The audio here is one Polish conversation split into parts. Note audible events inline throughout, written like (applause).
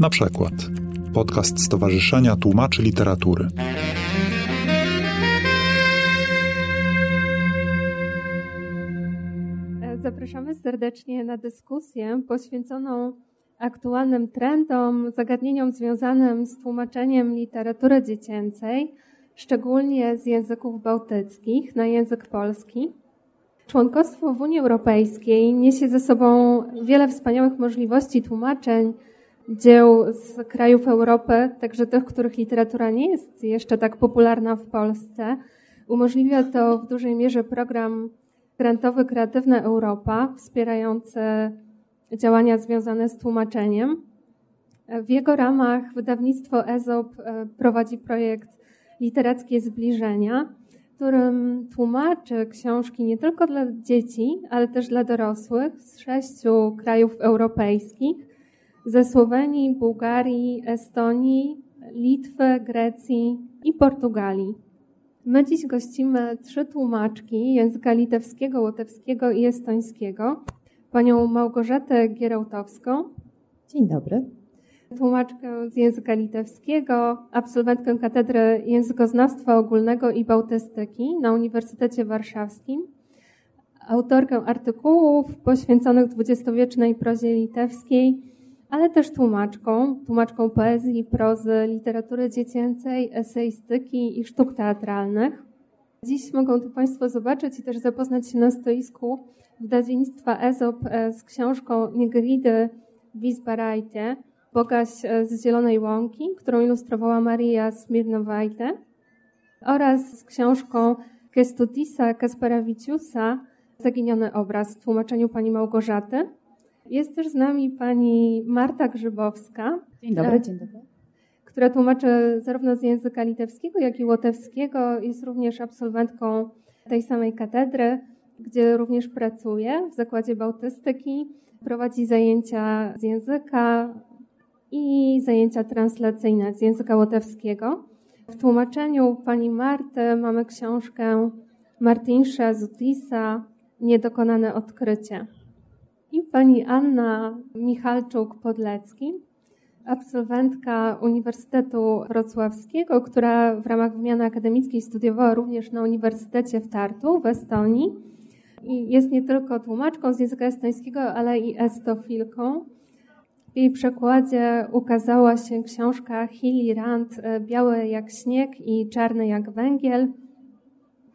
Na przykład podcast Stowarzyszenia Tłumaczy Literatury. Zapraszamy serdecznie na dyskusję poświęconą aktualnym trendom, zagadnieniom związanym z tłumaczeniem literatury dziecięcej, szczególnie z języków bałtyckich na język polski. Członkostwo w Unii Europejskiej niesie ze sobą wiele wspaniałych możliwości tłumaczeń dzieł z krajów Europy, także tych, których literatura nie jest jeszcze tak popularna w Polsce. Umożliwia to w dużej mierze program grantowy Kreatywna Europa, wspierający działania związane z tłumaczeniem. W jego ramach wydawnictwo EZOP e, prowadzi projekt Literackie Zbliżenia, którym tłumaczy książki nie tylko dla dzieci, ale też dla dorosłych z sześciu krajów europejskich ze Słowenii, Bułgarii, Estonii, Litwy, Grecji i Portugalii. My dziś gościmy trzy tłumaczki języka litewskiego, łotewskiego i estońskiego. Panią Małgorzatę Gierałtowską. Dzień dobry. Tłumaczkę z języka litewskiego, absolwentkę Katedry Językoznawstwa Ogólnego i Bałtystyki na Uniwersytecie Warszawskim, autorkę artykułów poświęconych dwudziestowiecznej prozie litewskiej, ale też tłumaczką, tłumaczką poezji, prozy, literatury dziecięcej, eseistyki i sztuk teatralnych. Dziś mogą tu Państwo zobaczyć i też zapoznać się na stoisku wydawnictwa EZOP e, z książką Nigridy Wisbarajte, Bogaś e, z Zielonej Łąki, którą ilustrowała Maria Smirnowajte oraz z książką Kestutisa Kasparawiciusa Zaginiony obraz w tłumaczeniu pani Małgorzaty. Jest też z nami pani Marta Grzybowska. Dzień dobry, dzień dobry. Która tłumaczy zarówno z języka litewskiego, jak i łotewskiego. Jest również absolwentką tej samej katedry, gdzie również pracuje w Zakładzie Bałtystyki. Prowadzi zajęcia z języka i zajęcia translacyjne z języka łotewskiego. W tłumaczeniu pani Marty mamy książkę Martinsza Zutisa Niedokonane odkrycie pani Anna Michalczuk-Podlecki, absolwentka Uniwersytetu Wrocławskiego, która w ramach wymiany akademickiej studiowała również na Uniwersytecie w Tartu w Estonii. I jest nie tylko tłumaczką z języka estońskiego, ale i estofilką. W jej przekładzie ukazała się książka Hilly Rand Biały jak śnieg i czarny jak węgiel –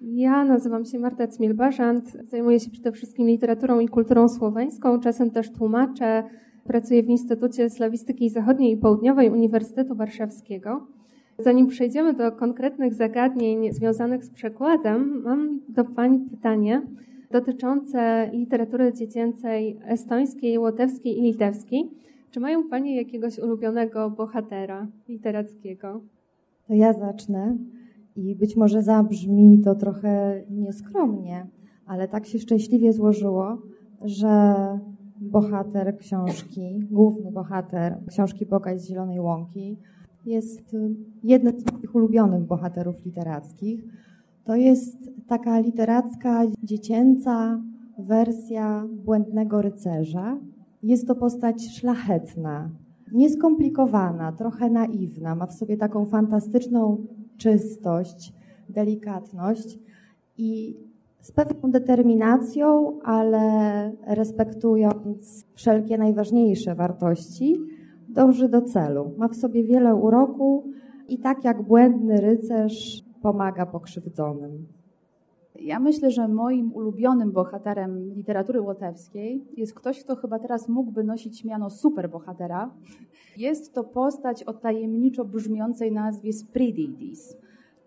ja nazywam się Marta Cmiel-Barzant, zajmuję się przede wszystkim literaturą i kulturą słoweńską, czasem też tłumaczę, pracuję w Instytucie Slawistyki Zachodniej i Południowej Uniwersytetu Warszawskiego. Zanim przejdziemy do konkretnych zagadnień związanych z przekładem, mam do Pani pytanie dotyczące literatury dziecięcej estońskiej, łotewskiej i litewskiej. Czy mają Panie jakiegoś ulubionego bohatera literackiego? To ja zacznę. I być może zabrzmi to trochę nieskromnie, ale tak się szczęśliwie złożyło, że bohater książki, główny bohater książki Boga z Zielonej Łąki jest jednym z moich ulubionych bohaterów literackich. To jest taka literacka, dziecięca wersja Błędnego Rycerza. Jest to postać szlachetna, nieskomplikowana, trochę naiwna, ma w sobie taką fantastyczną czystość, delikatność i z pewną determinacją, ale respektując wszelkie najważniejsze wartości, dąży do celu. Ma w sobie wiele uroku i tak jak błędny rycerz pomaga pokrzywdzonym. Ja myślę, że moim ulubionym bohaterem literatury łotewskiej jest ktoś, kto chyba teraz mógłby nosić miano superbohatera. Jest to postać o tajemniczo brzmiącej nazwie Sprididis.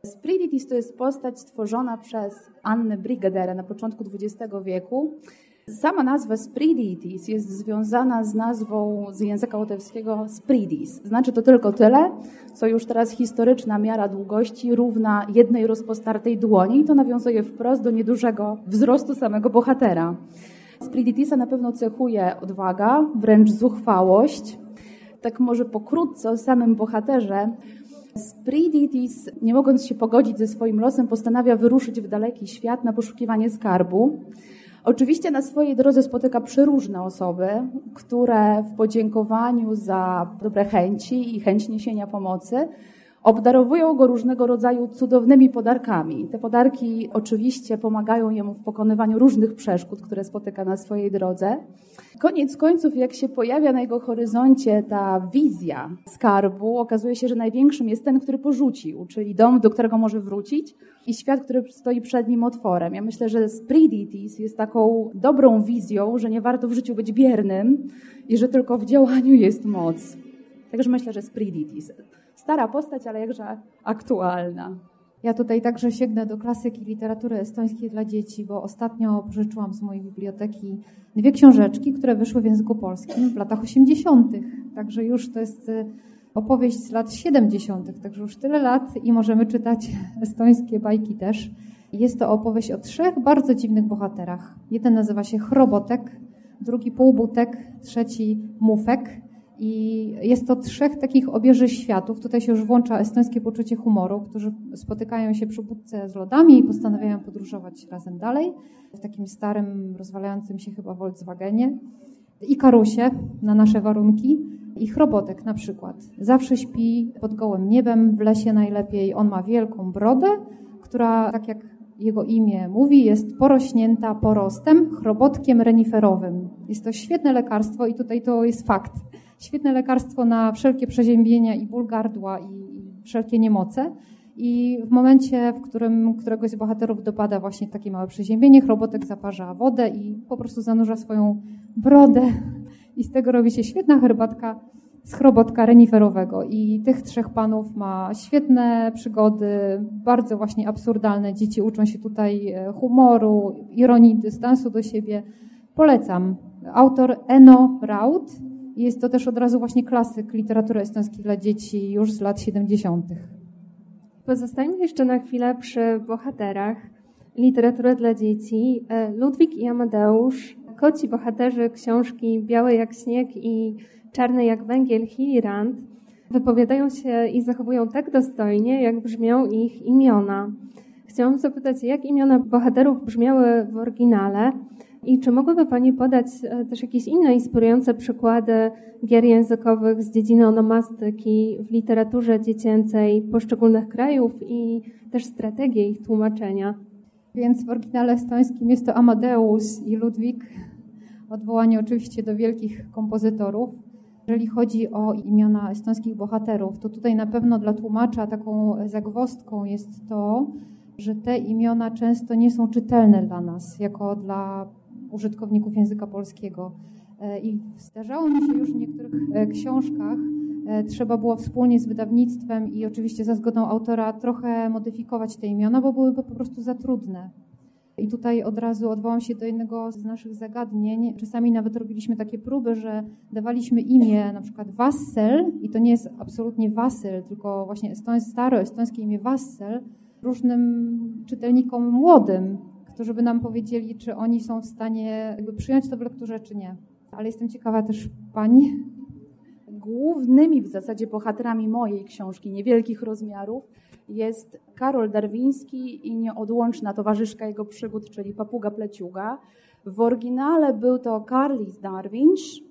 Sprididis to jest postać stworzona przez Annę Brigaderę na początku XX wieku. Sama nazwa Sprididis jest związana z nazwą z języka łotewskiego Spridis. Znaczy to tylko tyle, co już teraz historyczna miara długości równa jednej rozpostartej dłoni i to nawiązuje wprost do niedużego wzrostu samego bohatera. Spriditisa na pewno cechuje odwaga, wręcz zuchwałość. Tak może pokrótce o samym bohaterze. Spriditis, nie mogąc się pogodzić ze swoim losem, postanawia wyruszyć w daleki świat na poszukiwanie skarbu. Oczywiście na swojej drodze spotyka przeróżne osoby, które w podziękowaniu za dobre chęci i chęć niesienia pomocy obdarowują go różnego rodzaju cudownymi podarkami. Te podarki oczywiście pomagają jemu w pokonywaniu różnych przeszkód, które spotyka na swojej drodze. Koniec końców, jak się pojawia na jego horyzoncie ta wizja skarbu, okazuje się, że największym jest ten, który porzucił, czyli dom, do którego może wrócić i świat, który stoi przed nim otworem. Ja myślę, że Spriditis jest taką dobrą wizją, że nie warto w życiu być biernym i że tylko w działaniu jest moc. Także myślę, że Spriditis. Stara postać, ale jakże aktualna. Ja tutaj także sięgnę do klasyki literatury estońskiej dla dzieci, bo ostatnio pożyczyłam z mojej biblioteki dwie książeczki, które wyszły w języku polskim w latach 80. Także już to jest y, opowieść z lat 70., także już tyle lat i możemy czytać estońskie bajki też. Jest to opowieść o trzech bardzo dziwnych bohaterach. Jeden nazywa się Chrobotek, drugi Półbutek, trzeci Mufek. I jest to trzech takich obieży światów. Tutaj się już włącza estońskie poczucie humoru, którzy spotykają się przy budce z lodami i postanawiają podróżować razem dalej w takim starym, rozwalającym się chyba Volkswagenie. I karusie na nasze warunki. Ich robotek na przykład. Zawsze śpi pod gołym niebem, w lesie najlepiej. On ma wielką brodę, która, tak jak jego imię mówi, jest porośnięta porostem, chrobotkiem reniferowym. Jest to świetne lekarstwo i tutaj to jest fakt świetne lekarstwo na wszelkie przeziębienia i ból gardła i wszelkie niemoce. I w momencie, w którym któregoś z bohaterów dopada właśnie takie małe przeziębienie, chrobotek zaparza wodę i po prostu zanurza swoją brodę i z tego robi się świetna herbatka z chrobotka reniferowego. I tych trzech panów ma świetne przygody, bardzo właśnie absurdalne. Dzieci uczą się tutaj e, humoru, ironii, dystansu do siebie. Polecam. Autor Eno Raut, jest to też od razu właśnie klasyk literatury estońskiej dla dzieci już z lat 70. Pozostajmy jeszcze na chwilę przy bohaterach literatury dla dzieci. E, Ludwik i Amadeusz, koci bohaterzy książki Biały jak śnieg i Czarny jak węgiel Hilirand, wypowiadają się i zachowują tak dostojnie, jak brzmią ich imiona. Chciałam zapytać, jak imiona bohaterów brzmiały w oryginale i czy mogłaby Pani podać e, też jakieś inne inspirujące przykłady gier językowych z dziedziny onomastyki w literaturze dziecięcej poszczególnych krajów i też strategię ich tłumaczenia? Więc w oryginale estońskim jest to Amadeus i Ludwik, odwołanie oczywiście do wielkich kompozytorów. Jeżeli chodzi o imiona estońskich bohaterów, to tutaj na pewno dla tłumacza taką zagwostką jest to, że te imiona często nie są czytelne dla nas, jako dla użytkowników języka polskiego. E, I zdarzało mi się już w niektórych e, książkach, e, trzeba było wspólnie z wydawnictwem i oczywiście za zgodą autora trochę modyfikować te imiona, bo byłyby po prostu za trudne. I tutaj od razu odwołam się do jednego z naszych zagadnień. Czasami nawet robiliśmy takie próby, że dawaliśmy imię na przykład Wassel i to nie jest absolutnie Wasyl, tylko właśnie estoń, staro estońskie imię Wassel różnym czytelnikom młodym, którzy by nam powiedzieli, czy oni są w stanie jakby przyjąć to w lekturze, czy nie. Ale jestem ciekawa też Pani. Głównymi w zasadzie bohaterami mojej książki, niewielkich rozmiarów, jest Karol Darwiński i nieodłączna towarzyszka jego przygód, czyli papuga pleciuga. W oryginale był to Carlis Darwinsz,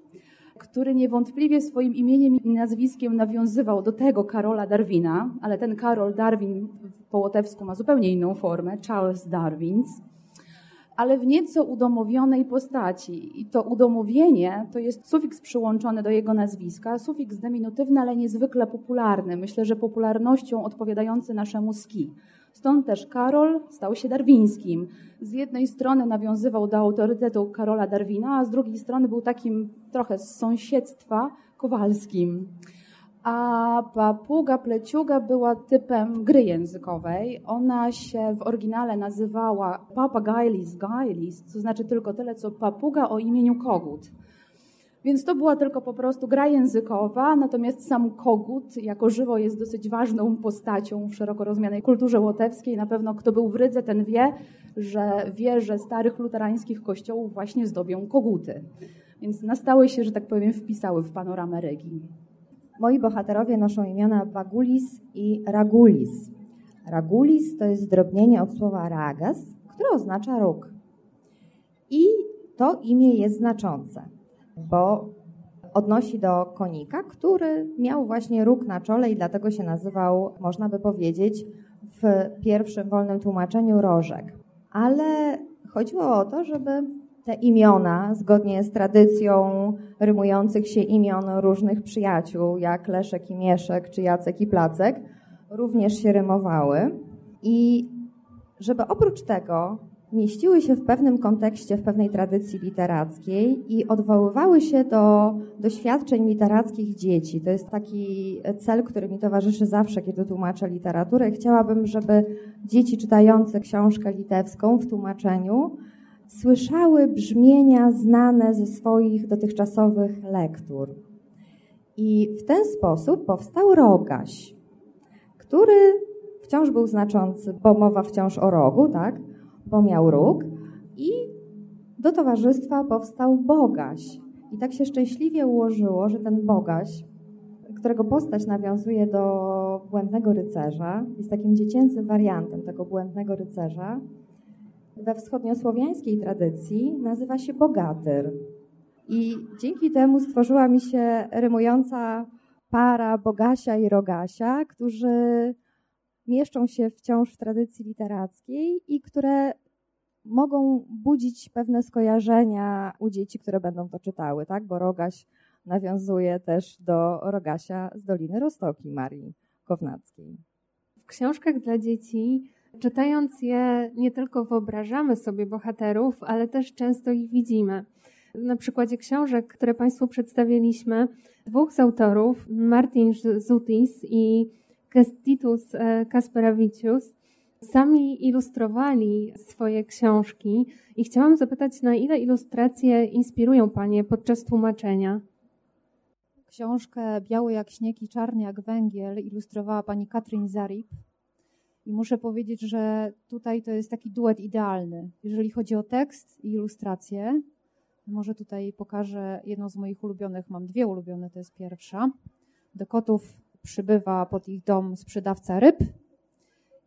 który niewątpliwie swoim imieniem i nazwiskiem nawiązywał do tego Karola Darwina, ale ten Karol Darwin po łotewsku ma zupełnie inną formę, Charles Darwins ale w nieco udomowionej postaci. I to udomowienie to jest sufiks przyłączony do jego nazwiska, sufiks dyminutywny, ale niezwykle popularny. Myślę, że popularnością odpowiadający naszemu ski. Stąd też Karol stał się darwińskim. Z jednej strony nawiązywał do autorytetu Karola Darwina, a z drugiej strony był takim trochę z sąsiedztwa kowalskim a papuga pleciuga była typem gry językowej. Ona się w oryginale nazywała Papagailis gailis, co znaczy tylko tyle, co papuga o imieniu kogut. Więc to była tylko po prostu gra językowa, natomiast sam kogut jako żywo jest dosyć ważną postacią w szeroko rozumianej kulturze łotewskiej. Na pewno kto był w Rydze, ten wie, że wieże starych luterańskich kościołów właśnie zdobią koguty. Więc na stałe się, że tak powiem, wpisały w panoramę Regi. Moi bohaterowie noszą imiona Bagulis i Ragulis. Ragulis to jest zdrobnienie od słowa ragas, które oznacza róg. I to imię jest znaczące, bo odnosi do konika, który miał właśnie róg na czole i dlatego się nazywał, można by powiedzieć, w pierwszym wolnym tłumaczeniu rożek. Ale chodziło o to, żeby te imiona, zgodnie z tradycją rymujących się imion różnych przyjaciół, jak Leszek i Mieszek, czy Jacek i Placek, również się rymowały. I żeby oprócz tego mieściły się w pewnym kontekście, w pewnej tradycji literackiej i odwoływały się do doświadczeń literackich dzieci. To jest taki cel, który mi towarzyszy zawsze, kiedy tłumaczę literaturę. Chciałabym, żeby dzieci czytające książkę litewską w tłumaczeniu słyszały brzmienia znane ze swoich dotychczasowych lektur. I w ten sposób powstał rogaś, który wciąż był znaczący, bo mowa wciąż o rogu, tak? bo miał róg i do towarzystwa powstał Bogaś. I tak się szczęśliwie ułożyło, że ten Bogaś, którego postać nawiązuje do błędnego rycerza, jest takim dziecięcym wariantem tego błędnego rycerza, we wschodniosłowiańskiej tradycji nazywa się Bogatyr. I dzięki temu stworzyła mi się rymująca para Bogasia i Rogasia, którzy mieszczą się wciąż w tradycji literackiej i które mogą budzić pewne skojarzenia u dzieci, które będą to czytały, tak? Bo Rogaś nawiązuje też do Rogasia z Doliny Rostoki Marii Kownackiej. W książkach dla dzieci, czytając je, nie tylko wyobrażamy sobie bohaterów, ale też często ich widzimy. Na przykładzie książek, które Państwu przedstawiliśmy, dwóch z autorów, Martin Zutis i Kestitus e, Kasperavicius sami ilustrowali swoje książki i chciałam zapytać, na ile ilustracje inspirują Panie podczas tłumaczenia? Książkę Biały jak śnieg i czarny jak węgiel ilustrowała pani Katrin Zarip. I muszę powiedzieć, że tutaj to jest taki duet idealny, jeżeli chodzi o tekst i ilustrację. Może tutaj pokażę jedną z moich ulubionych, mam dwie ulubione, to jest pierwsza. Do kotów przybywa pod ich dom sprzedawca ryb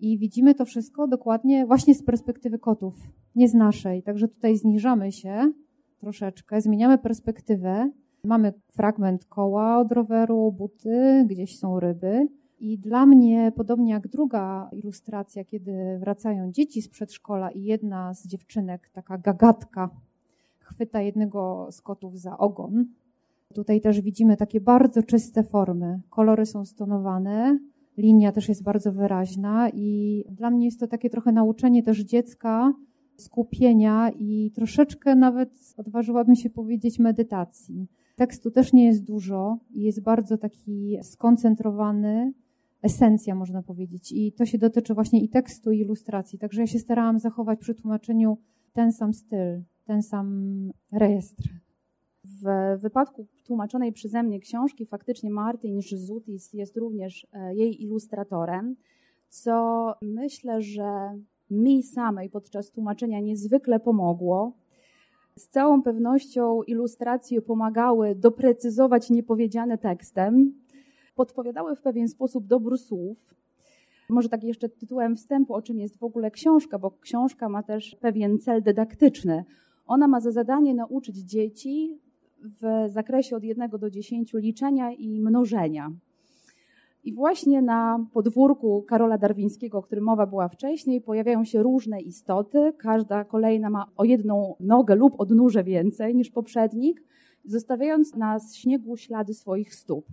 i widzimy to wszystko dokładnie właśnie z perspektywy kotów, nie z naszej. Także tutaj zniżamy się troszeczkę, zmieniamy perspektywę. Mamy fragment koła od roweru, buty, gdzieś są ryby. I dla mnie, podobnie jak druga ilustracja, kiedy wracają dzieci z przedszkola i jedna z dziewczynek, taka gagatka, chwyta jednego z kotów za ogon, Tutaj też widzimy takie bardzo czyste formy. Kolory są stonowane, linia też jest bardzo wyraźna i dla mnie jest to takie trochę nauczenie też dziecka skupienia i troszeczkę nawet odważyłabym się powiedzieć medytacji. Tekstu też nie jest dużo i jest bardzo taki skoncentrowany, esencja można powiedzieć. I to się dotyczy właśnie i tekstu, i ilustracji. Także ja się starałam zachować przy tłumaczeniu ten sam styl, ten sam rejestr. W wypadku tłumaczonej przeze mnie książki faktycznie Martin Żyzutis jest również e, jej ilustratorem, co myślę, że mi samej podczas tłumaczenia niezwykle pomogło. Z całą pewnością ilustracje pomagały doprecyzować niepowiedziane tekstem, podpowiadały w pewien sposób dobór słów. Może tak jeszcze tytułem wstępu, o czym jest w ogóle książka, bo książka ma też pewien cel dydaktyczny. Ona ma za zadanie nauczyć dzieci w zakresie od 1 do 10 liczenia i mnożenia. I właśnie na podwórku Karola Darwińskiego, o którym mowa była wcześniej, pojawiają się różne istoty. Każda kolejna ma o jedną nogę lub odnóże więcej niż poprzednik, zostawiając na śniegu ślady swoich stóp.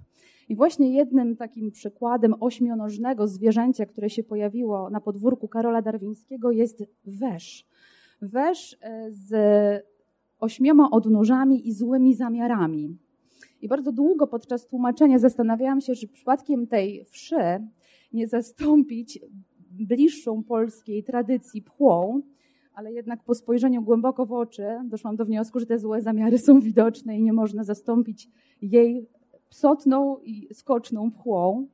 I właśnie jednym takim przykładem ośmionożnego zwierzęcia, które się pojawiło na podwórku Karola Darwińskiego jest wesz. Wesz e, z ośmioma odnóżami i złymi zamiarami. I bardzo długo podczas tłumaczenia zastanawiałam się, czy przypadkiem tej wszy nie zastąpić bliższą polskiej tradycji pchłą, ale jednak po spojrzeniu głęboko w oczy doszłam do wniosku, że te złe zamiary są widoczne i nie można zastąpić jej psotną i skoczną pchłą.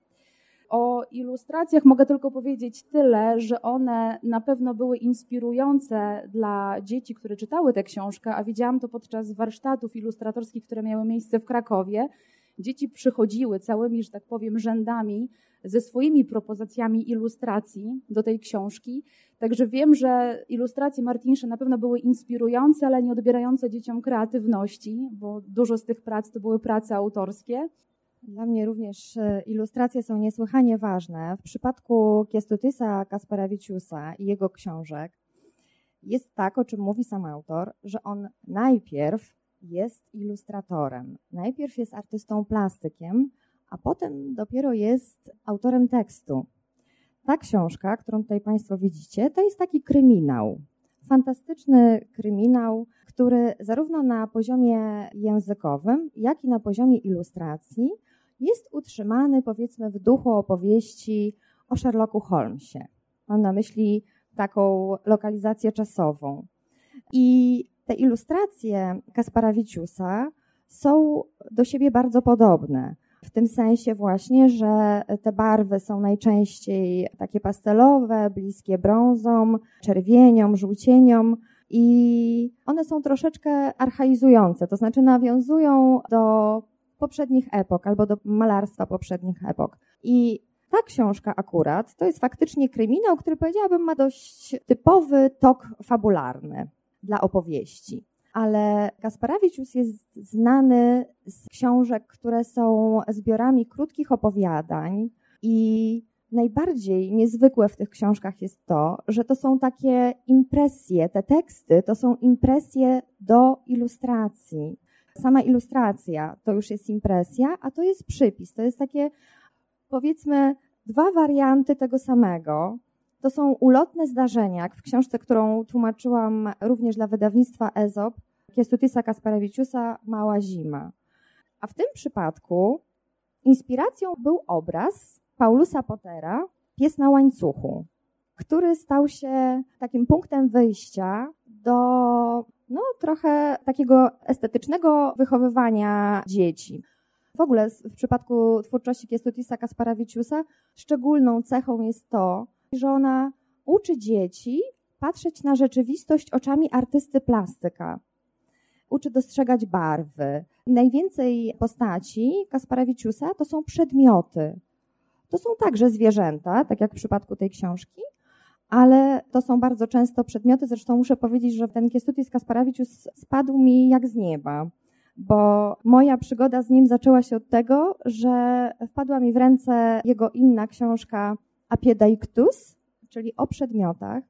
O ilustracjach mogę tylko powiedzieć tyle, że one na pewno były inspirujące dla dzieci, które czytały tę książkę, a widziałam to podczas warsztatów ilustratorskich, które miały miejsce w Krakowie, Dzieci przychodziły całymi, że tak powiem, rzędami ze swoimi propozycjami ilustracji do tej książki. Także wiem, że ilustracje Martinsza na pewno były inspirujące, ale nie odbierające dzieciom kreatywności, bo dużo z tych prac to były prace autorskie. Dla mnie również e, ilustracje są niesłychanie ważne. W przypadku Kiestutysa Kasparawiciusa i jego książek jest tak, o czym mówi sam autor, że on najpierw jest ilustratorem, najpierw jest artystą plastykiem, a potem dopiero jest autorem tekstu. Ta książka, którą tutaj Państwo widzicie, to jest taki kryminał. Fantastyczny kryminał, który zarówno na poziomie językowym, jak i na poziomie ilustracji jest utrzymany, powiedzmy, w duchu opowieści o Sherlocku Holmesie. Mam na myśli taką lokalizację czasową. I te ilustracje Kasparawiciusa są do siebie bardzo podobne. W tym sensie właśnie, że te barwy są najczęściej takie pastelowe, bliskie brązom, czerwieniom, żółcieniom i one są troszeczkę archaizujące, to znaczy nawiązują do poprzednich epok albo do malarstwa poprzednich epok. I ta książka akurat to jest faktycznie kryminał, który powiedziałabym ma dość typowy tok fabularny dla opowieści. Ale Kasparawicz jest znany z książek, które są zbiorami krótkich opowiadań i najbardziej niezwykłe w tych książkach jest to, że to są takie impresje, te teksty to są impresje do ilustracji. Sama ilustracja to już jest impresja, a to jest przypis. To jest takie, powiedzmy, dwa warianty tego samego. To są ulotne zdarzenia, w książce, którą tłumaczyłam również dla wydawnictwa Ezop, Kiestutisa Kasparewiciusa Mała Zima. A w tym przypadku inspiracją był obraz Paulusa Pottera Pies na łańcuchu, który stał się takim punktem wyjścia do no, trochę takiego estetycznego wychowywania dzieci. W ogóle w przypadku twórczości Kiestutisa Kasparawiciusa szczególną cechą jest to, że ona uczy dzieci patrzeć na rzeczywistość oczami artysty plastyka. Uczy dostrzegać barwy. Najwięcej postaci Kasparawiciusa to są przedmioty. To są także zwierzęta, tak jak w przypadku tej książki, ale to są bardzo często przedmioty. Zresztą muszę powiedzieć, że ten Kiestutis Kasparawicius spadł mi jak z nieba, bo moja przygoda z nim zaczęła się od tego, że wpadła mi w ręce jego inna książka Apiedaictus, czyli o przedmiotach.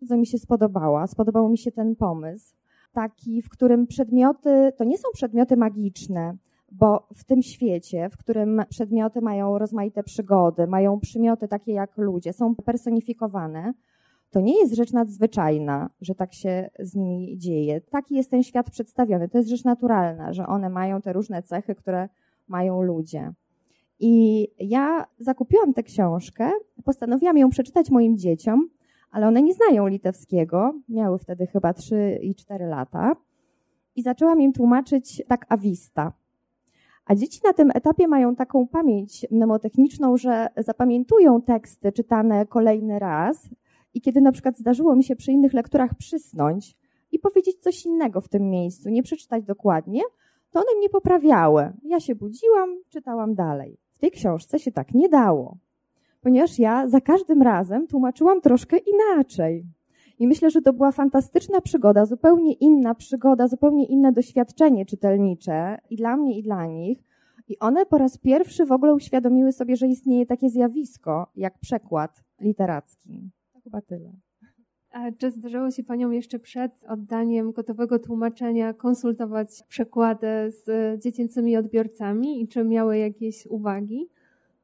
Bardzo mi się spodobała, spodobał mi się ten pomysł, taki, w którym przedmioty to nie są przedmioty magiczne, bo w tym świecie, w którym przedmioty mają rozmaite przygody, mają przymioty takie jak ludzie, są personifikowane, to nie jest rzecz nadzwyczajna, że tak się z nimi dzieje. Taki jest ten świat przedstawiony. To jest rzecz naturalna, że one mają te różne cechy, które mają ludzie. I ja zakupiłam tę książkę, postanowiłam ją przeczytać moim dzieciom, ale one nie znają litewskiego, miały wtedy chyba 3 i 4 lata. I zaczęłam im tłumaczyć tak awista. A dzieci na tym etapie mają taką pamięć mnemotechniczną, że zapamiętują teksty czytane kolejny raz i kiedy na przykład zdarzyło mi się przy innych lekturach przysnąć i powiedzieć coś innego w tym miejscu, nie przeczytać dokładnie, to one mnie poprawiały. Ja się budziłam, czytałam dalej. W tej książce się tak nie dało, ponieważ ja za każdym razem tłumaczyłam troszkę inaczej. I myślę, że to była fantastyczna przygoda, zupełnie inna przygoda, zupełnie inne doświadczenie czytelnicze i dla mnie, i dla nich. I one po raz pierwszy w ogóle uświadomiły sobie, że istnieje takie zjawisko jak przekład literacki. To chyba tyle. A czy zdarzało się Panią jeszcze przed oddaniem gotowego tłumaczenia konsultować przekłady z dziecięcymi odbiorcami i czy miały jakieś uwagi?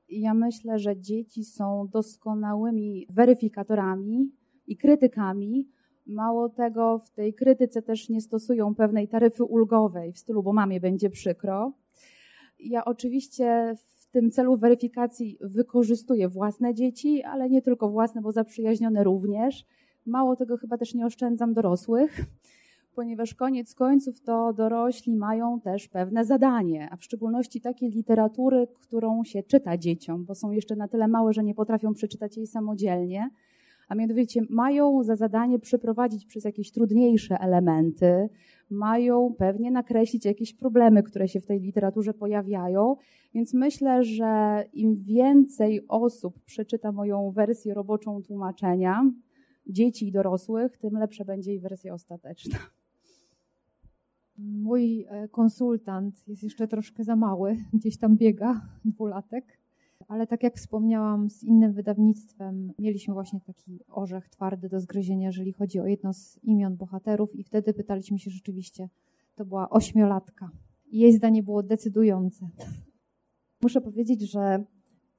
Ja myślę, że dzieci są doskonałymi weryfikatorami i krytykami. Mało tego, w tej krytyce też nie stosują pewnej taryfy ulgowej w stylu, bo mamie będzie przykro. Ja oczywiście w tym celu weryfikacji wykorzystuję własne dzieci, ale nie tylko własne, bo zaprzyjaźnione również. Mało tego, chyba też nie oszczędzam dorosłych, (laughs) ponieważ koniec końców to dorośli mają też pewne zadanie, a w szczególności takiej literatury, którą się czyta dzieciom, bo są jeszcze na tyle małe, że nie potrafią przeczytać jej samodzielnie. A mianowicie mają za zadanie przeprowadzić przez jakieś trudniejsze elementy, mają pewnie nakreślić jakieś problemy, które się w tej literaturze pojawiają, więc myślę, że im więcej osób przeczyta moją wersję roboczą tłumaczenia, dzieci i dorosłych, tym lepsza będzie jej wersja ostateczna. Mój e, konsultant jest jeszcze troszkę za mały, (laughs) gdzieś tam biega, dwulatek, ale tak jak wspomniałam, z innym wydawnictwem mieliśmy właśnie taki orzech twardy do zgryzienia, jeżeli chodzi o jedno z imion bohaterów, i wtedy pytaliśmy się rzeczywiście, to była ośmiolatka. I jej zdanie było decydujące. Muszę powiedzieć, że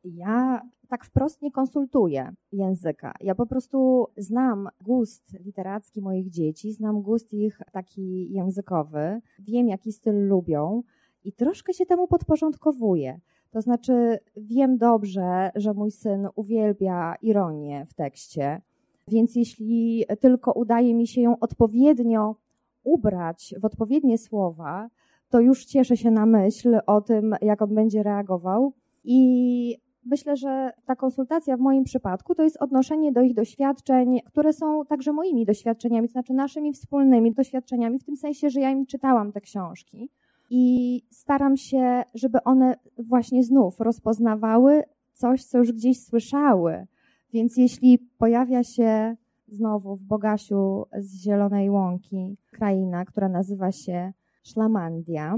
ja tak wprost nie konsultuję języka. Ja po prostu znam gust literacki moich dzieci, znam gust ich taki językowy, wiem jaki styl lubią i troszkę się temu podporządkowuję. To znaczy, wiem dobrze, że mój syn uwielbia ironię w tekście, więc jeśli tylko udaje mi się ją odpowiednio ubrać w odpowiednie słowa, to już cieszę się na myśl o tym, jak on będzie reagował. I myślę, że ta konsultacja w moim przypadku to jest odnoszenie do ich doświadczeń, które są także moimi doświadczeniami, to znaczy naszymi wspólnymi doświadczeniami, w tym sensie, że ja im czytałam te książki i staram się, żeby one właśnie znów rozpoznawały coś, co już gdzieś słyszały. Więc jeśli pojawia się znowu w Bogasiu z Zielonej Łąki kraina, która nazywa się Szlamandia,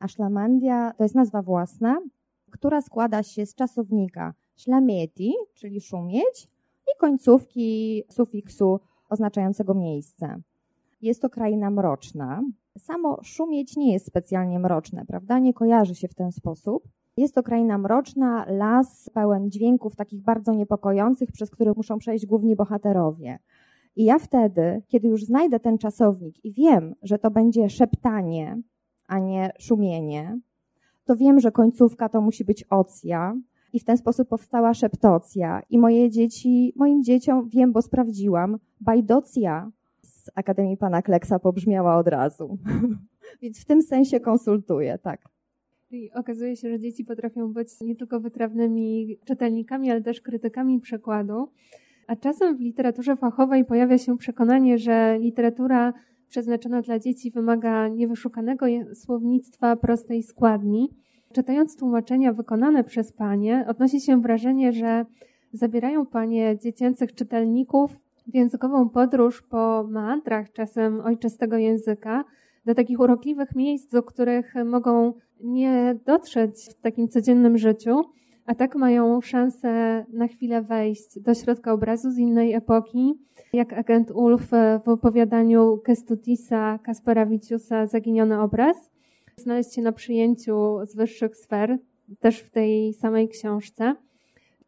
a Szlamandia to jest nazwa własna, która składa się z czasownika szlamieti, czyli szumieć, i końcówki sufiksu oznaczającego miejsce. Jest to kraina mroczna. Samo szumieć nie jest specjalnie mroczne, prawda? Nie kojarzy się w ten sposób. Jest to kraina mroczna, las pełen dźwięków takich bardzo niepokojących, przez które muszą przejść główni bohaterowie. I ja wtedy, kiedy już znajdę ten czasownik i wiem, że to będzie szeptanie, a nie szumienie, to wiem, że końcówka to musi być ocja i w ten sposób powstała szeptocja i moje dzieci, moim dzieciom wiem, bo sprawdziłam, bajdocja z Akademii Pana Kleksa pobrzmiała od razu. (laughs) Więc w tym sensie konsultuję, tak. Okazuje się, że dzieci potrafią być nie tylko wytrawnymi czytelnikami, ale też krytykami przekładu. A czasem w literaturze fachowej pojawia się przekonanie, że literatura przeznaczona dla dzieci wymaga niewyszukanego słownictwa prostej składni. Czytając tłumaczenia wykonane przez panie, odnosi się wrażenie, że zabierają panie dziecięcych czytelników w językową podróż po meandrach czasem ojczystego języka, do takich urokliwych miejsc, do których mogą nie dotrzeć w takim codziennym życiu, a tak mają szansę na chwilę wejść do środka obrazu z innej epoki, jak agent Ulf w opowiadaniu Kestutisa Kasparawiciusa Zaginiony obraz, znaleźć się na przyjęciu z wyższych sfer, też w tej samej książce.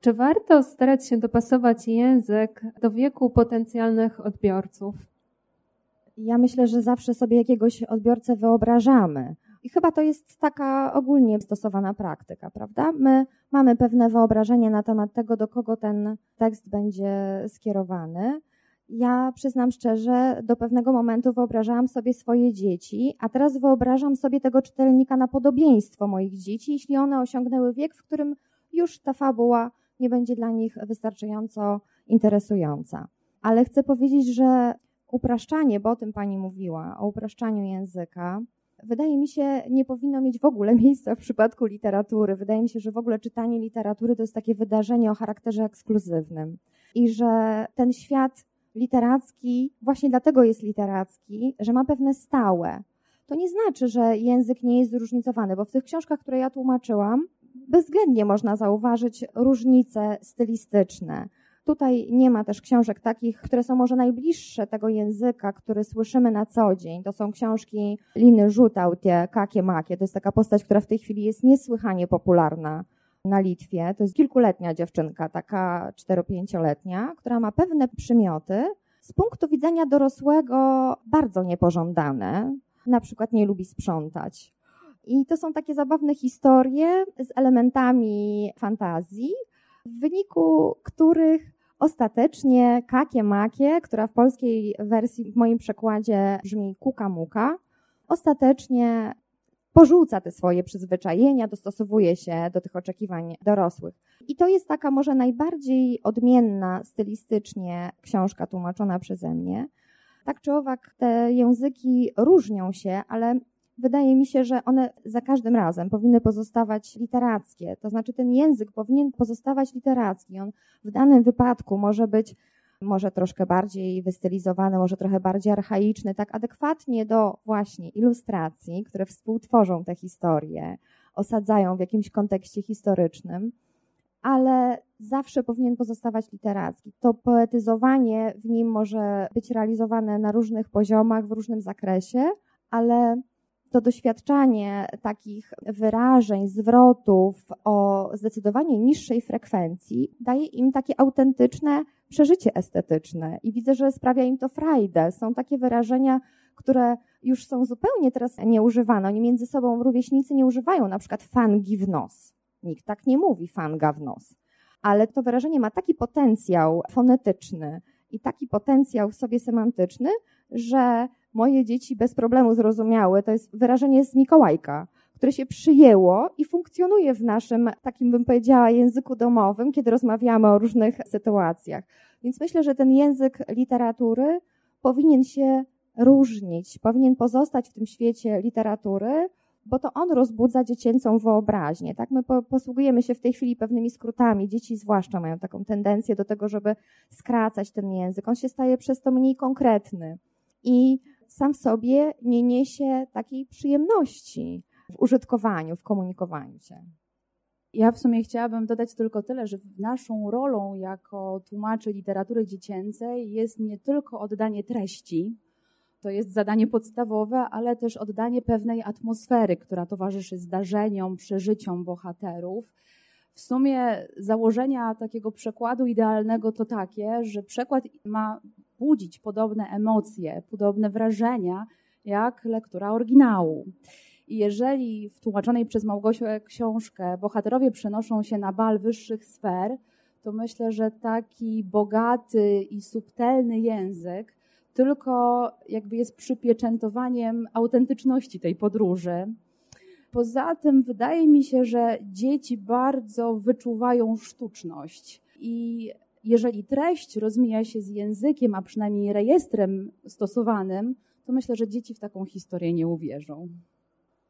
Czy warto starać się dopasować język do wieku potencjalnych odbiorców? Ja myślę, że zawsze sobie jakiegoś odbiorcę wyobrażamy. I chyba to jest taka ogólnie stosowana praktyka, prawda? My mamy pewne wyobrażenie na temat tego, do kogo ten tekst będzie skierowany. Ja przyznam szczerze, do pewnego momentu wyobrażałam sobie swoje dzieci, a teraz wyobrażam sobie tego czytelnika na podobieństwo moich dzieci, jeśli one osiągnęły wiek, w którym już ta fabuła nie będzie dla nich wystarczająco interesująca. Ale chcę powiedzieć, że upraszczanie, bo o tym pani mówiła, o upraszczaniu języka, wydaje mi się, nie powinno mieć w ogóle miejsca w przypadku literatury. Wydaje mi się, że w ogóle czytanie literatury to jest takie wydarzenie o charakterze ekskluzywnym. I że ten świat literacki właśnie dlatego jest literacki, że ma pewne stałe. To nie znaczy, że język nie jest zróżnicowany, bo w tych książkach, które ja tłumaczyłam, bezwzględnie można zauważyć różnice stylistyczne. Tutaj nie ma też książek takich, które są może najbliższe tego języka, który słyszymy na co dzień. To są książki Liny Żutautie, Kakie Makie. To jest taka postać, która w tej chwili jest niesłychanie popularna na Litwie. To jest kilkuletnia dziewczynka, taka 4-5-letnia, która ma pewne przymioty z punktu widzenia dorosłego bardzo niepożądane. Na przykład nie lubi sprzątać. I to są takie zabawne historie z elementami fantazji, w wyniku których ostatecznie Kakie Makie, która w polskiej wersji w moim przekładzie brzmi Kuka Muka, ostatecznie porzuca te swoje przyzwyczajenia, dostosowuje się do tych oczekiwań dorosłych. I to jest taka może najbardziej odmienna stylistycznie książka tłumaczona przeze mnie. Tak czy owak, te języki różnią się, ale wydaje mi się, że one za każdym razem powinny pozostawać literackie. To znaczy, ten język powinien pozostawać literacki. On w danym wypadku może być może troszkę bardziej wystylizowany, może trochę bardziej archaiczny, tak adekwatnie do właśnie ilustracji, które współtworzą te historie, osadzają w jakimś kontekście historycznym, ale zawsze powinien pozostawać literacki. To poetyzowanie w nim może być realizowane na różnych poziomach, w różnym zakresie, ale to doświadczanie takich wyrażeń, zwrotów o zdecydowanie niższej frekwencji daje im takie autentyczne przeżycie estetyczne i widzę, że sprawia im to frajdę. Są takie wyrażenia, które już są zupełnie teraz nieużywane. Oni między sobą rówieśnicy nie używają na przykład fangi w nos. Nikt tak nie mówi fanga w nos. Ale to wyrażenie ma taki potencjał fonetyczny i taki potencjał w sobie semantyczny, że moje dzieci bez problemu zrozumiały. To jest wyrażenie z Mikołajka, które się przyjęło i funkcjonuje w naszym, takim bym powiedziała, języku domowym, kiedy rozmawiamy o różnych sytuacjach. Więc myślę, że ten język literatury powinien się różnić, powinien pozostać w tym świecie literatury, bo to on rozbudza dziecięcą wyobraźnię. Tak? My posługujemy się w tej chwili pewnymi skrótami. Dzieci zwłaszcza mają taką tendencję do tego, żeby skracać ten język. On się staje przez to mniej konkretny i sam w sobie nie niesie takiej przyjemności w użytkowaniu, w komunikowaniu się. Ja w sumie chciałabym dodać tylko tyle, że naszą rolą jako tłumaczy literatury dziecięcej jest nie tylko oddanie treści, to jest zadanie podstawowe, ale też oddanie pewnej atmosfery, która towarzyszy zdarzeniom, przeżyciom bohaterów. W sumie założenia takiego przekładu idealnego to takie, że przekład ma budzić podobne emocje, podobne wrażenia jak lektura oryginału. I jeżeli w tłumaczonej przez Małgosię książkę bohaterowie przenoszą się na bal wyższych sfer, to myślę, że taki bogaty i subtelny język tylko jakby jest przypieczętowaniem autentyczności tej podróży. Poza tym wydaje mi się, że dzieci bardzo wyczuwają sztuczność i jeżeli treść rozmija się z językiem, a przynajmniej rejestrem stosowanym, to myślę, że dzieci w taką historię nie uwierzą.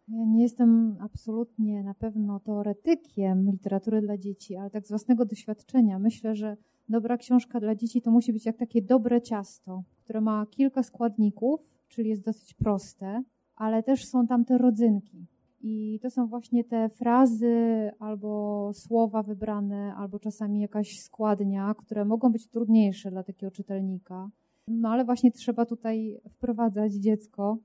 Ja nie jestem absolutnie na pewno teoretykiem literatury dla dzieci, ale tak z własnego doświadczenia myślę, że dobra książka dla dzieci to musi być jak takie dobre ciasto, które ma kilka składników, czyli jest dosyć proste, ale też są tam te rodzynki. I to są właśnie te frazy albo słowa wybrane, albo czasami jakaś składnia, które mogą być trudniejsze dla takiego czytelnika. No ale właśnie trzeba tutaj wprowadzać dziecko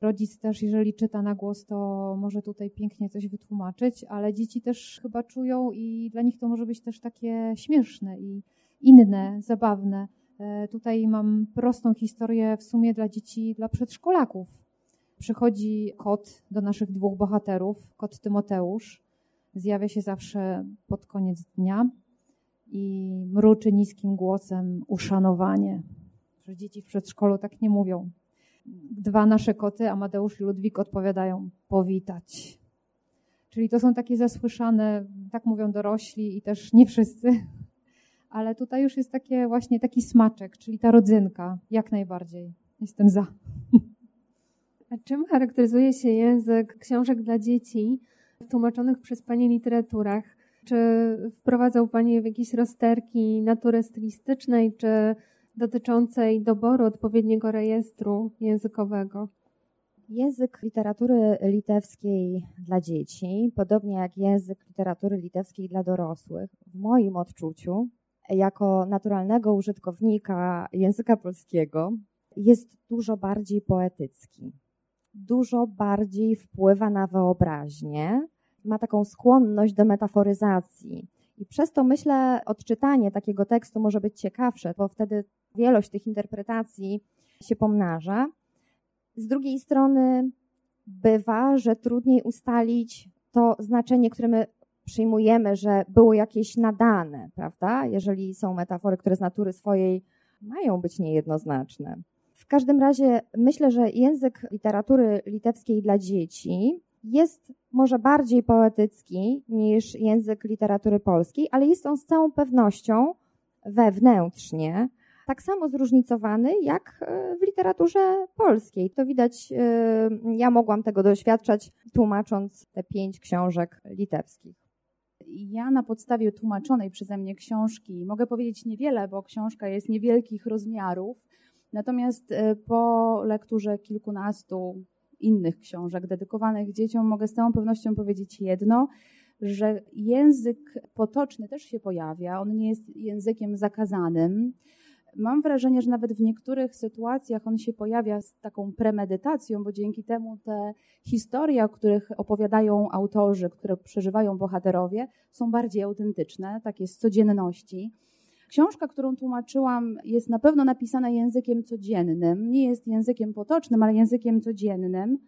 Rodzic też, jeżeli czyta na głos, to może tutaj pięknie coś wytłumaczyć, ale dzieci też chyba czują i dla nich to może być też takie śmieszne i inne, zabawne. E, tutaj mam prostą historię w sumie dla dzieci, dla przedszkolaków. Przychodzi kot do naszych dwóch bohaterów, kot Tymoteusz. Zjawia się zawsze pod koniec dnia i mruczy niskim głosem uszanowanie. Że dzieci w przedszkolu tak nie mówią dwa nasze koty, Amadeusz i Ludwik, odpowiadają powitać. Czyli to są takie zasłyszane, tak mówią dorośli i też nie wszyscy, ale tutaj już jest takie właśnie taki smaczek, czyli ta rodzynka, jak najbardziej. Jestem za. A czym charakteryzuje się język książek dla dzieci tłumaczonych przez Pani literaturach? Czy wprowadzał Pani w jakieś rozterki natury stylistycznej, czy dotyczącej doboru odpowiedniego rejestru językowego. Język literatury litewskiej dla dzieci, podobnie jak język literatury litewskiej dla dorosłych, w moim odczuciu, jako naturalnego użytkownika języka polskiego, jest dużo bardziej poetycki. Dużo bardziej wpływa na wyobraźnię, ma taką skłonność do metaforyzacji. I przez to myślę, odczytanie takiego tekstu może być ciekawsze, bo wtedy wielość tych interpretacji się pomnaża. Z drugiej strony bywa, że trudniej ustalić to znaczenie, które my przyjmujemy, że było jakieś nadane, prawda? Jeżeli są metafory, które z natury swojej mają być niejednoznaczne. W każdym razie myślę, że język literatury litewskiej dla dzieci jest może bardziej poetycki niż język literatury polskiej, ale jest on z całą pewnością wewnętrznie tak samo zróżnicowany jak e, w literaturze polskiej. To widać, e, ja mogłam tego doświadczać, tłumacząc te pięć książek litewskich. Ja na podstawie tłumaczonej przeze mnie książki mogę powiedzieć niewiele, bo książka jest niewielkich rozmiarów. Natomiast e, po lekturze kilkunastu innych książek dedykowanych dzieciom mogę z całą pewnością powiedzieć jedno, że język potoczny też się pojawia. On nie jest językiem zakazanym mam wrażenie, że nawet w niektórych sytuacjach on się pojawia z taką premedytacją, bo dzięki temu te historie, o których opowiadają autorzy, które przeżywają bohaterowie, są bardziej autentyczne, takie z codzienności. Książka, którą tłumaczyłam, jest na pewno napisana językiem codziennym. Nie jest językiem potocznym, ale językiem codziennym.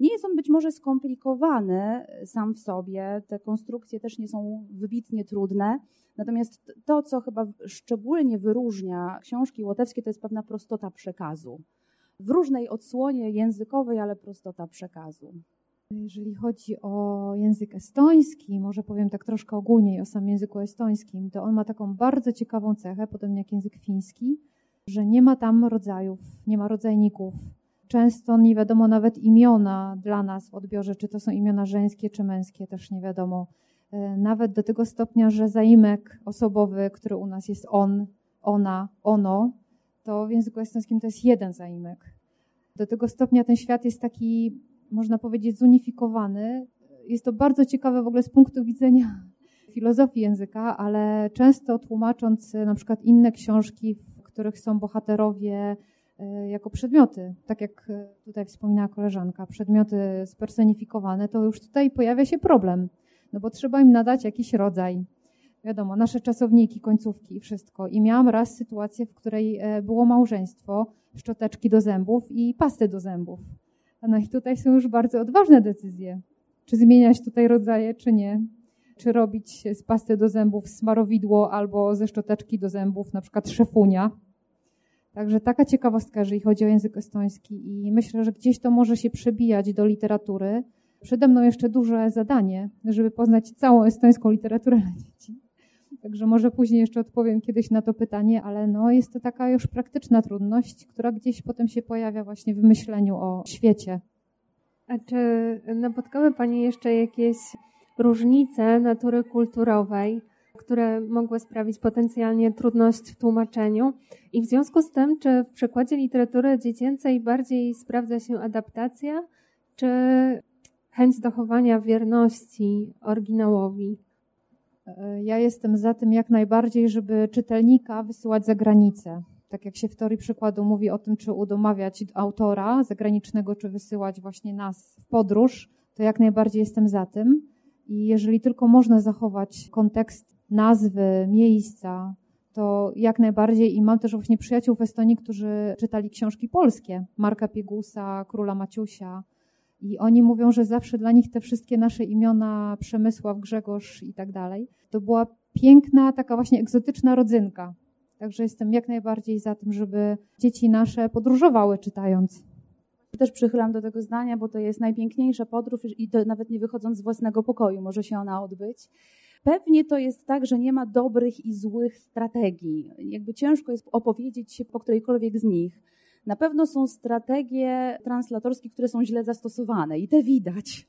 Nie jest on być może skomplikowany sam w sobie, te konstrukcje też nie są wybitnie trudne. Natomiast to, co chyba szczególnie wyróżnia książki łotewskie, to jest pewna prostota przekazu. W różnej odsłonie językowej, ale prostota przekazu. Jeżeli chodzi o język estoński, może powiem tak troszkę ogólniej o samym języku estońskim, to on ma taką bardzo ciekawą cechę, podobnie jak język fiński, że nie ma tam rodzajów, nie ma rodzajników. Często nie wiadomo nawet imiona dla nas w odbiorze, czy to są imiona żeńskie czy męskie, też nie wiadomo. E, nawet do tego stopnia, że zaimek osobowy, który u nas jest on, ona, ono, to w języku estońskim to jest jeden zaimek. Do tego stopnia ten świat jest taki, można powiedzieć, zunifikowany. Jest to bardzo ciekawe w ogóle z punktu widzenia (laughs) filozofii języka, ale często tłumacząc na przykład inne książki, w których są bohaterowie e, jako przedmioty, tak jak tutaj wspominała koleżanka, przedmioty spersonifikowane, to już tutaj pojawia się problem no bo trzeba im nadać jakiś rodzaj. Wiadomo, nasze czasowniki, końcówki i wszystko. I miałam raz sytuację, w której e, było małżeństwo, szczoteczki do zębów i pasty do zębów. No i tutaj są już bardzo odważne decyzje. Czy zmieniać tutaj rodzaje, czy nie. Czy robić z pasty do zębów smarowidło albo ze szczoteczki do zębów na przykład szefunia. Także taka ciekawostka, jeżeli chodzi o język estoński i myślę, że gdzieś to może się przebijać do literatury, Przede mną jeszcze duże zadanie, żeby poznać całą estońską literaturę dla dzieci. Także może później jeszcze odpowiem kiedyś na to pytanie, ale no jest to taka już praktyczna trudność, która gdzieś potem się pojawia właśnie w myśleniu o świecie. A czy napotkały Pani jeszcze jakieś różnice natury kulturowej, które mogły sprawić potencjalnie trudność w tłumaczeniu? I w związku z tym, czy w przekładzie literatury dziecięcej bardziej sprawdza się adaptacja, czy chęć zachowania wierności oryginałowi. E, ja jestem za tym jak najbardziej, żeby czytelnika wysyłać za granicę. Tak jak się w teorii przykładu mówi o tym, czy udomawiać autora zagranicznego, czy wysyłać właśnie nas w podróż, to jak najbardziej jestem za tym. I jeżeli tylko można zachować kontekst nazwy, miejsca, to jak najbardziej. I mam też właśnie przyjaciół w Estonii, którzy czytali książki polskie. Marka Piegusa, Króla Maciusia, i oni mówią, że zawsze dla nich te wszystkie nasze imiona, Przemysław, Grzegorz i tak dalej, to była piękna, taka właśnie egzotyczna rodzynka. Także jestem jak najbardziej za tym, żeby dzieci nasze podróżowały czytając. Też przychylam do tego zdania, bo to jest najpiękniejsza podróż i to nawet nie wychodząc z własnego pokoju może się ona odbyć. Pewnie to jest tak, że nie ma dobrych i złych strategii. Jakby ciężko jest opowiedzieć się po którejkolwiek z nich. Na pewno są strategie translatorskie, które są źle zastosowane i te widać.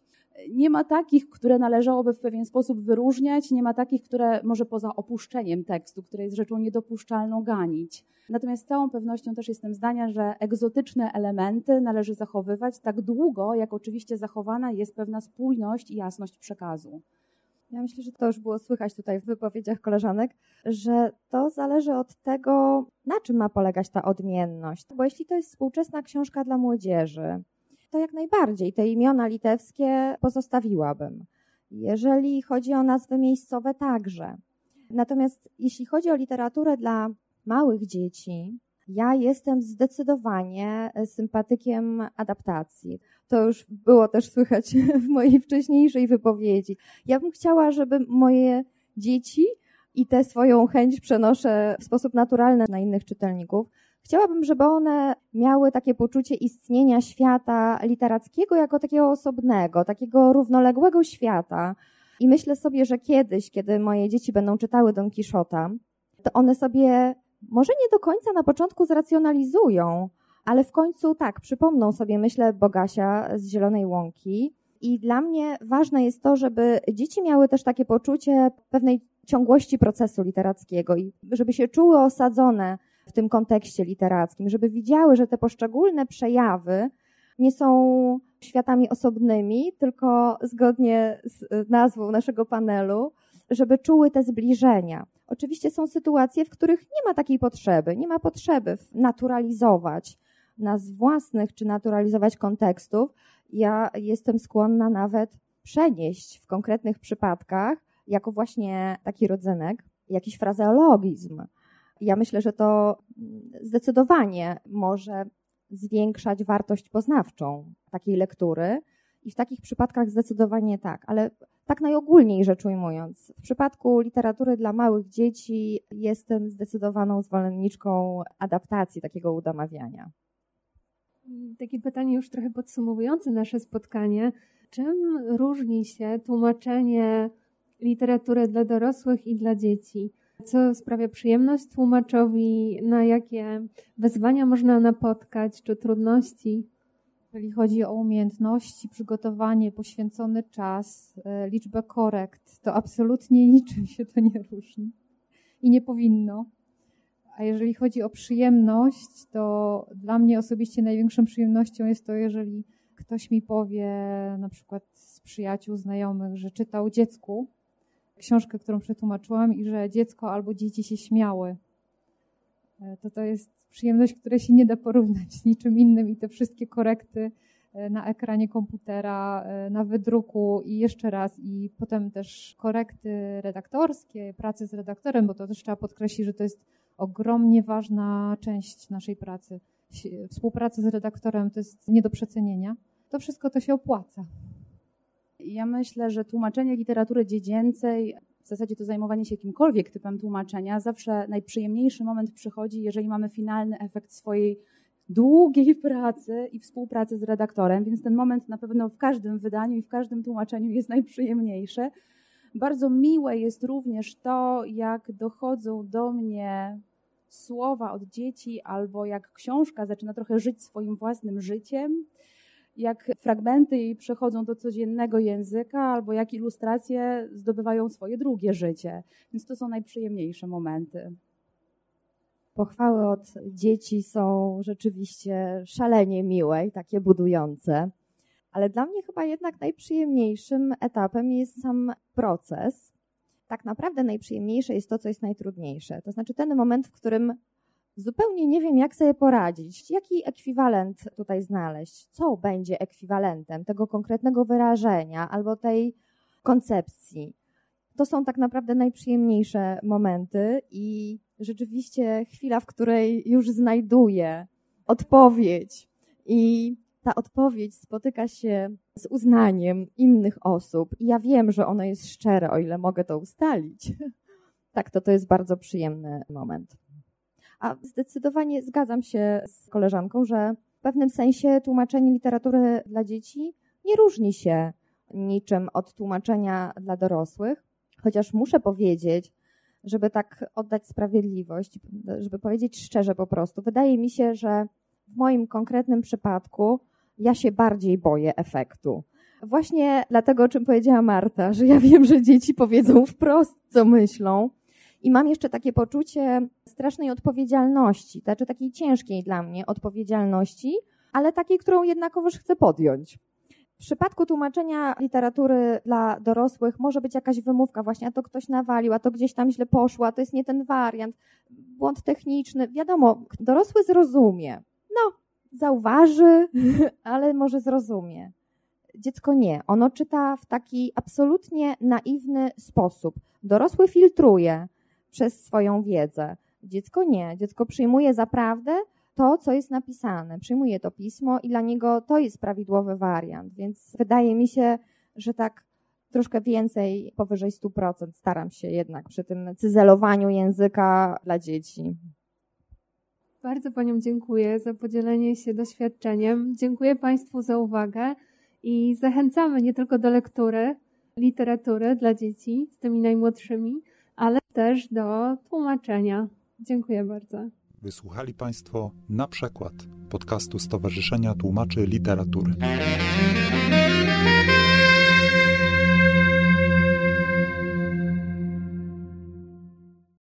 Nie ma takich, które należałoby w pewien sposób wyróżniać, nie ma takich, które może poza opuszczeniem tekstu, które jest rzeczą niedopuszczalną, ganić. Natomiast z całą pewnością też jestem zdania, że egzotyczne elementy należy zachowywać tak długo, jak oczywiście zachowana jest pewna spójność i jasność przekazu. Ja myślę, że to już było słychać tutaj w wypowiedziach koleżanek, że to zależy od tego, na czym ma polegać ta odmienność. Bo jeśli to jest współczesna książka dla młodzieży, to jak najbardziej te imiona litewskie pozostawiłabym. Jeżeli chodzi o nazwy miejscowe, także. Natomiast jeśli chodzi o literaturę dla małych dzieci, ja jestem zdecydowanie sympatykiem adaptacji. To już było też słychać (laughs) w mojej wcześniejszej wypowiedzi. Ja bym chciała, żeby moje dzieci i tę swoją chęć przenoszę w sposób naturalny na innych czytelników, Chciałabym, żeby one miały takie poczucie istnienia świata literackiego jako takiego osobnego, takiego równoległego świata. I myślę sobie, że kiedyś, kiedy moje dzieci będą czytały Don Quixota, to one sobie może nie do końca na początku zracjonalizują, ale w końcu tak, przypomną sobie, myślę, Bogasia z Zielonej Łąki. I dla mnie ważne jest to, żeby dzieci miały też takie poczucie pewnej ciągłości procesu literackiego i żeby się czuły osadzone w tym kontekście literackim, żeby widziały, że te poszczególne przejawy nie są światami osobnymi, tylko zgodnie z nazwą naszego panelu, żeby czuły te zbliżenia. Oczywiście są sytuacje, w których nie ma takiej potrzeby, nie ma potrzeby naturalizować nas własnych czy naturalizować kontekstów. Ja jestem skłonna nawet przenieść w konkretnych przypadkach, jako właśnie taki rodzynek, jakiś frazeologizm. Ja myślę, że to zdecydowanie może zwiększać wartość poznawczą takiej lektury i w takich przypadkach zdecydowanie tak, ale tak najogólniej rzecz ujmując, w przypadku literatury dla małych dzieci jestem zdecydowaną zwolenniczką adaptacji takiego udamawiania. Takie pytanie już trochę podsumowujące nasze spotkanie. Czym różni się tłumaczenie literatury dla dorosłych i dla dzieci? Co sprawia przyjemność tłumaczowi? Na jakie wyzwania można napotkać, czy trudności? Jeżeli chodzi o umiejętności, przygotowanie, poświęcony czas, e, liczbę korekt, to absolutnie (laughs) niczym się to nie różni i nie powinno. A jeżeli chodzi o przyjemność, to dla mnie osobiście największą przyjemnością jest to, jeżeli ktoś mi powie, na przykład z przyjaciół, znajomych, że czytał dziecku książkę, którą przetłumaczyłam i że dziecko albo dzieci się śmiały. E, to to jest przyjemność, która się nie da porównać z niczym innym i te wszystkie korekty e, na ekranie komputera, e, na wydruku i jeszcze raz i potem też korekty redaktorskie, pracy z redaktorem, bo to też trzeba podkreślić, że to jest ogromnie ważna część naszej pracy. Współpraca z redaktorem to jest nie do przecenienia. To wszystko to się opłaca. Ja myślę, że tłumaczenie literatury dziecięcej, w zasadzie to zajmowanie się jakimkolwiek typem tłumaczenia, zawsze najprzyjemniejszy moment przychodzi, jeżeli mamy finalny efekt swojej długiej pracy i współpracy z redaktorem, więc ten moment na pewno w każdym wydaniu i w każdym tłumaczeniu jest najprzyjemniejszy. Bardzo miłe jest również to, jak dochodzą do mnie słowa od dzieci, albo jak książka zaczyna trochę żyć swoim własnym życiem jak fragmenty jej przechodzą do codziennego języka, albo jak ilustracje zdobywają swoje drugie życie. Więc to są najprzyjemniejsze momenty. Pochwały od dzieci są rzeczywiście szalenie miłe i takie budujące. Ale dla mnie chyba jednak najprzyjemniejszym etapem jest sam proces. Tak naprawdę najprzyjemniejsze jest to, co jest najtrudniejsze. To znaczy ten moment, w którym Zupełnie nie wiem, jak sobie poradzić. Jaki ekwiwalent tutaj znaleźć? Co będzie ekwiwalentem tego konkretnego wyrażenia albo tej koncepcji? To są tak naprawdę najprzyjemniejsze momenty i rzeczywiście chwila, w której już znajduję odpowiedź i ta odpowiedź spotyka się z uznaniem innych osób i ja wiem, że ono jest szczere, o ile mogę to ustalić. (laughs) Tak, to to jest bardzo przyjemny moment. A zdecydowanie zgadzam się z koleżanką, że w pewnym sensie tłumaczenie literatury dla dzieci nie różni się niczym od tłumaczenia dla dorosłych, chociaż muszę powiedzieć, żeby tak oddać sprawiedliwość, żeby powiedzieć szczerze po prostu, wydaje mi się, że w moim konkretnym przypadku ja się bardziej boję efektu. Właśnie dlatego, o czym powiedziała Marta, że ja wiem, że dzieci powiedzą wprost, co myślą, i mam jeszcze takie poczucie strasznej odpowiedzialności, znaczy takiej ciężkiej dla mnie odpowiedzialności, ale takiej, którą jednakowoż chcę podjąć. W przypadku tłumaczenia literatury dla dorosłych może być jakaś wymówka, właśnie a to ktoś nawalił, a to gdzieś tam źle poszło, a to jest nie ten wariant, błąd techniczny. Wiadomo, dorosły zrozumie. Zauważy, (laughs) ale może zrozumie. Dziecko nie. Ono czyta w taki absolutnie naiwny sposób. Dorosły filtruje przez swoją wiedzę. Dziecko nie. Dziecko przyjmuje za prawdę to, co jest napisane. Przyjmuje to pismo i dla niego to jest prawidłowy wariant. Więc wydaje mi się, że tak troszkę więcej, powyżej 100% staram się jednak przy tym cyzelowaniu języka dla dzieci. Bardzo Paniom dziękuję za podzielenie się doświadczeniem. Dziękuję Państwu za uwagę i zachęcamy nie tylko do lektury literatury dla dzieci z tymi najmłodszymi, ale też do tłumaczenia. Dziękuję bardzo. Wysłuchali Państwo na przykład podcastu Stowarzyszenia Tłumaczy Literatury.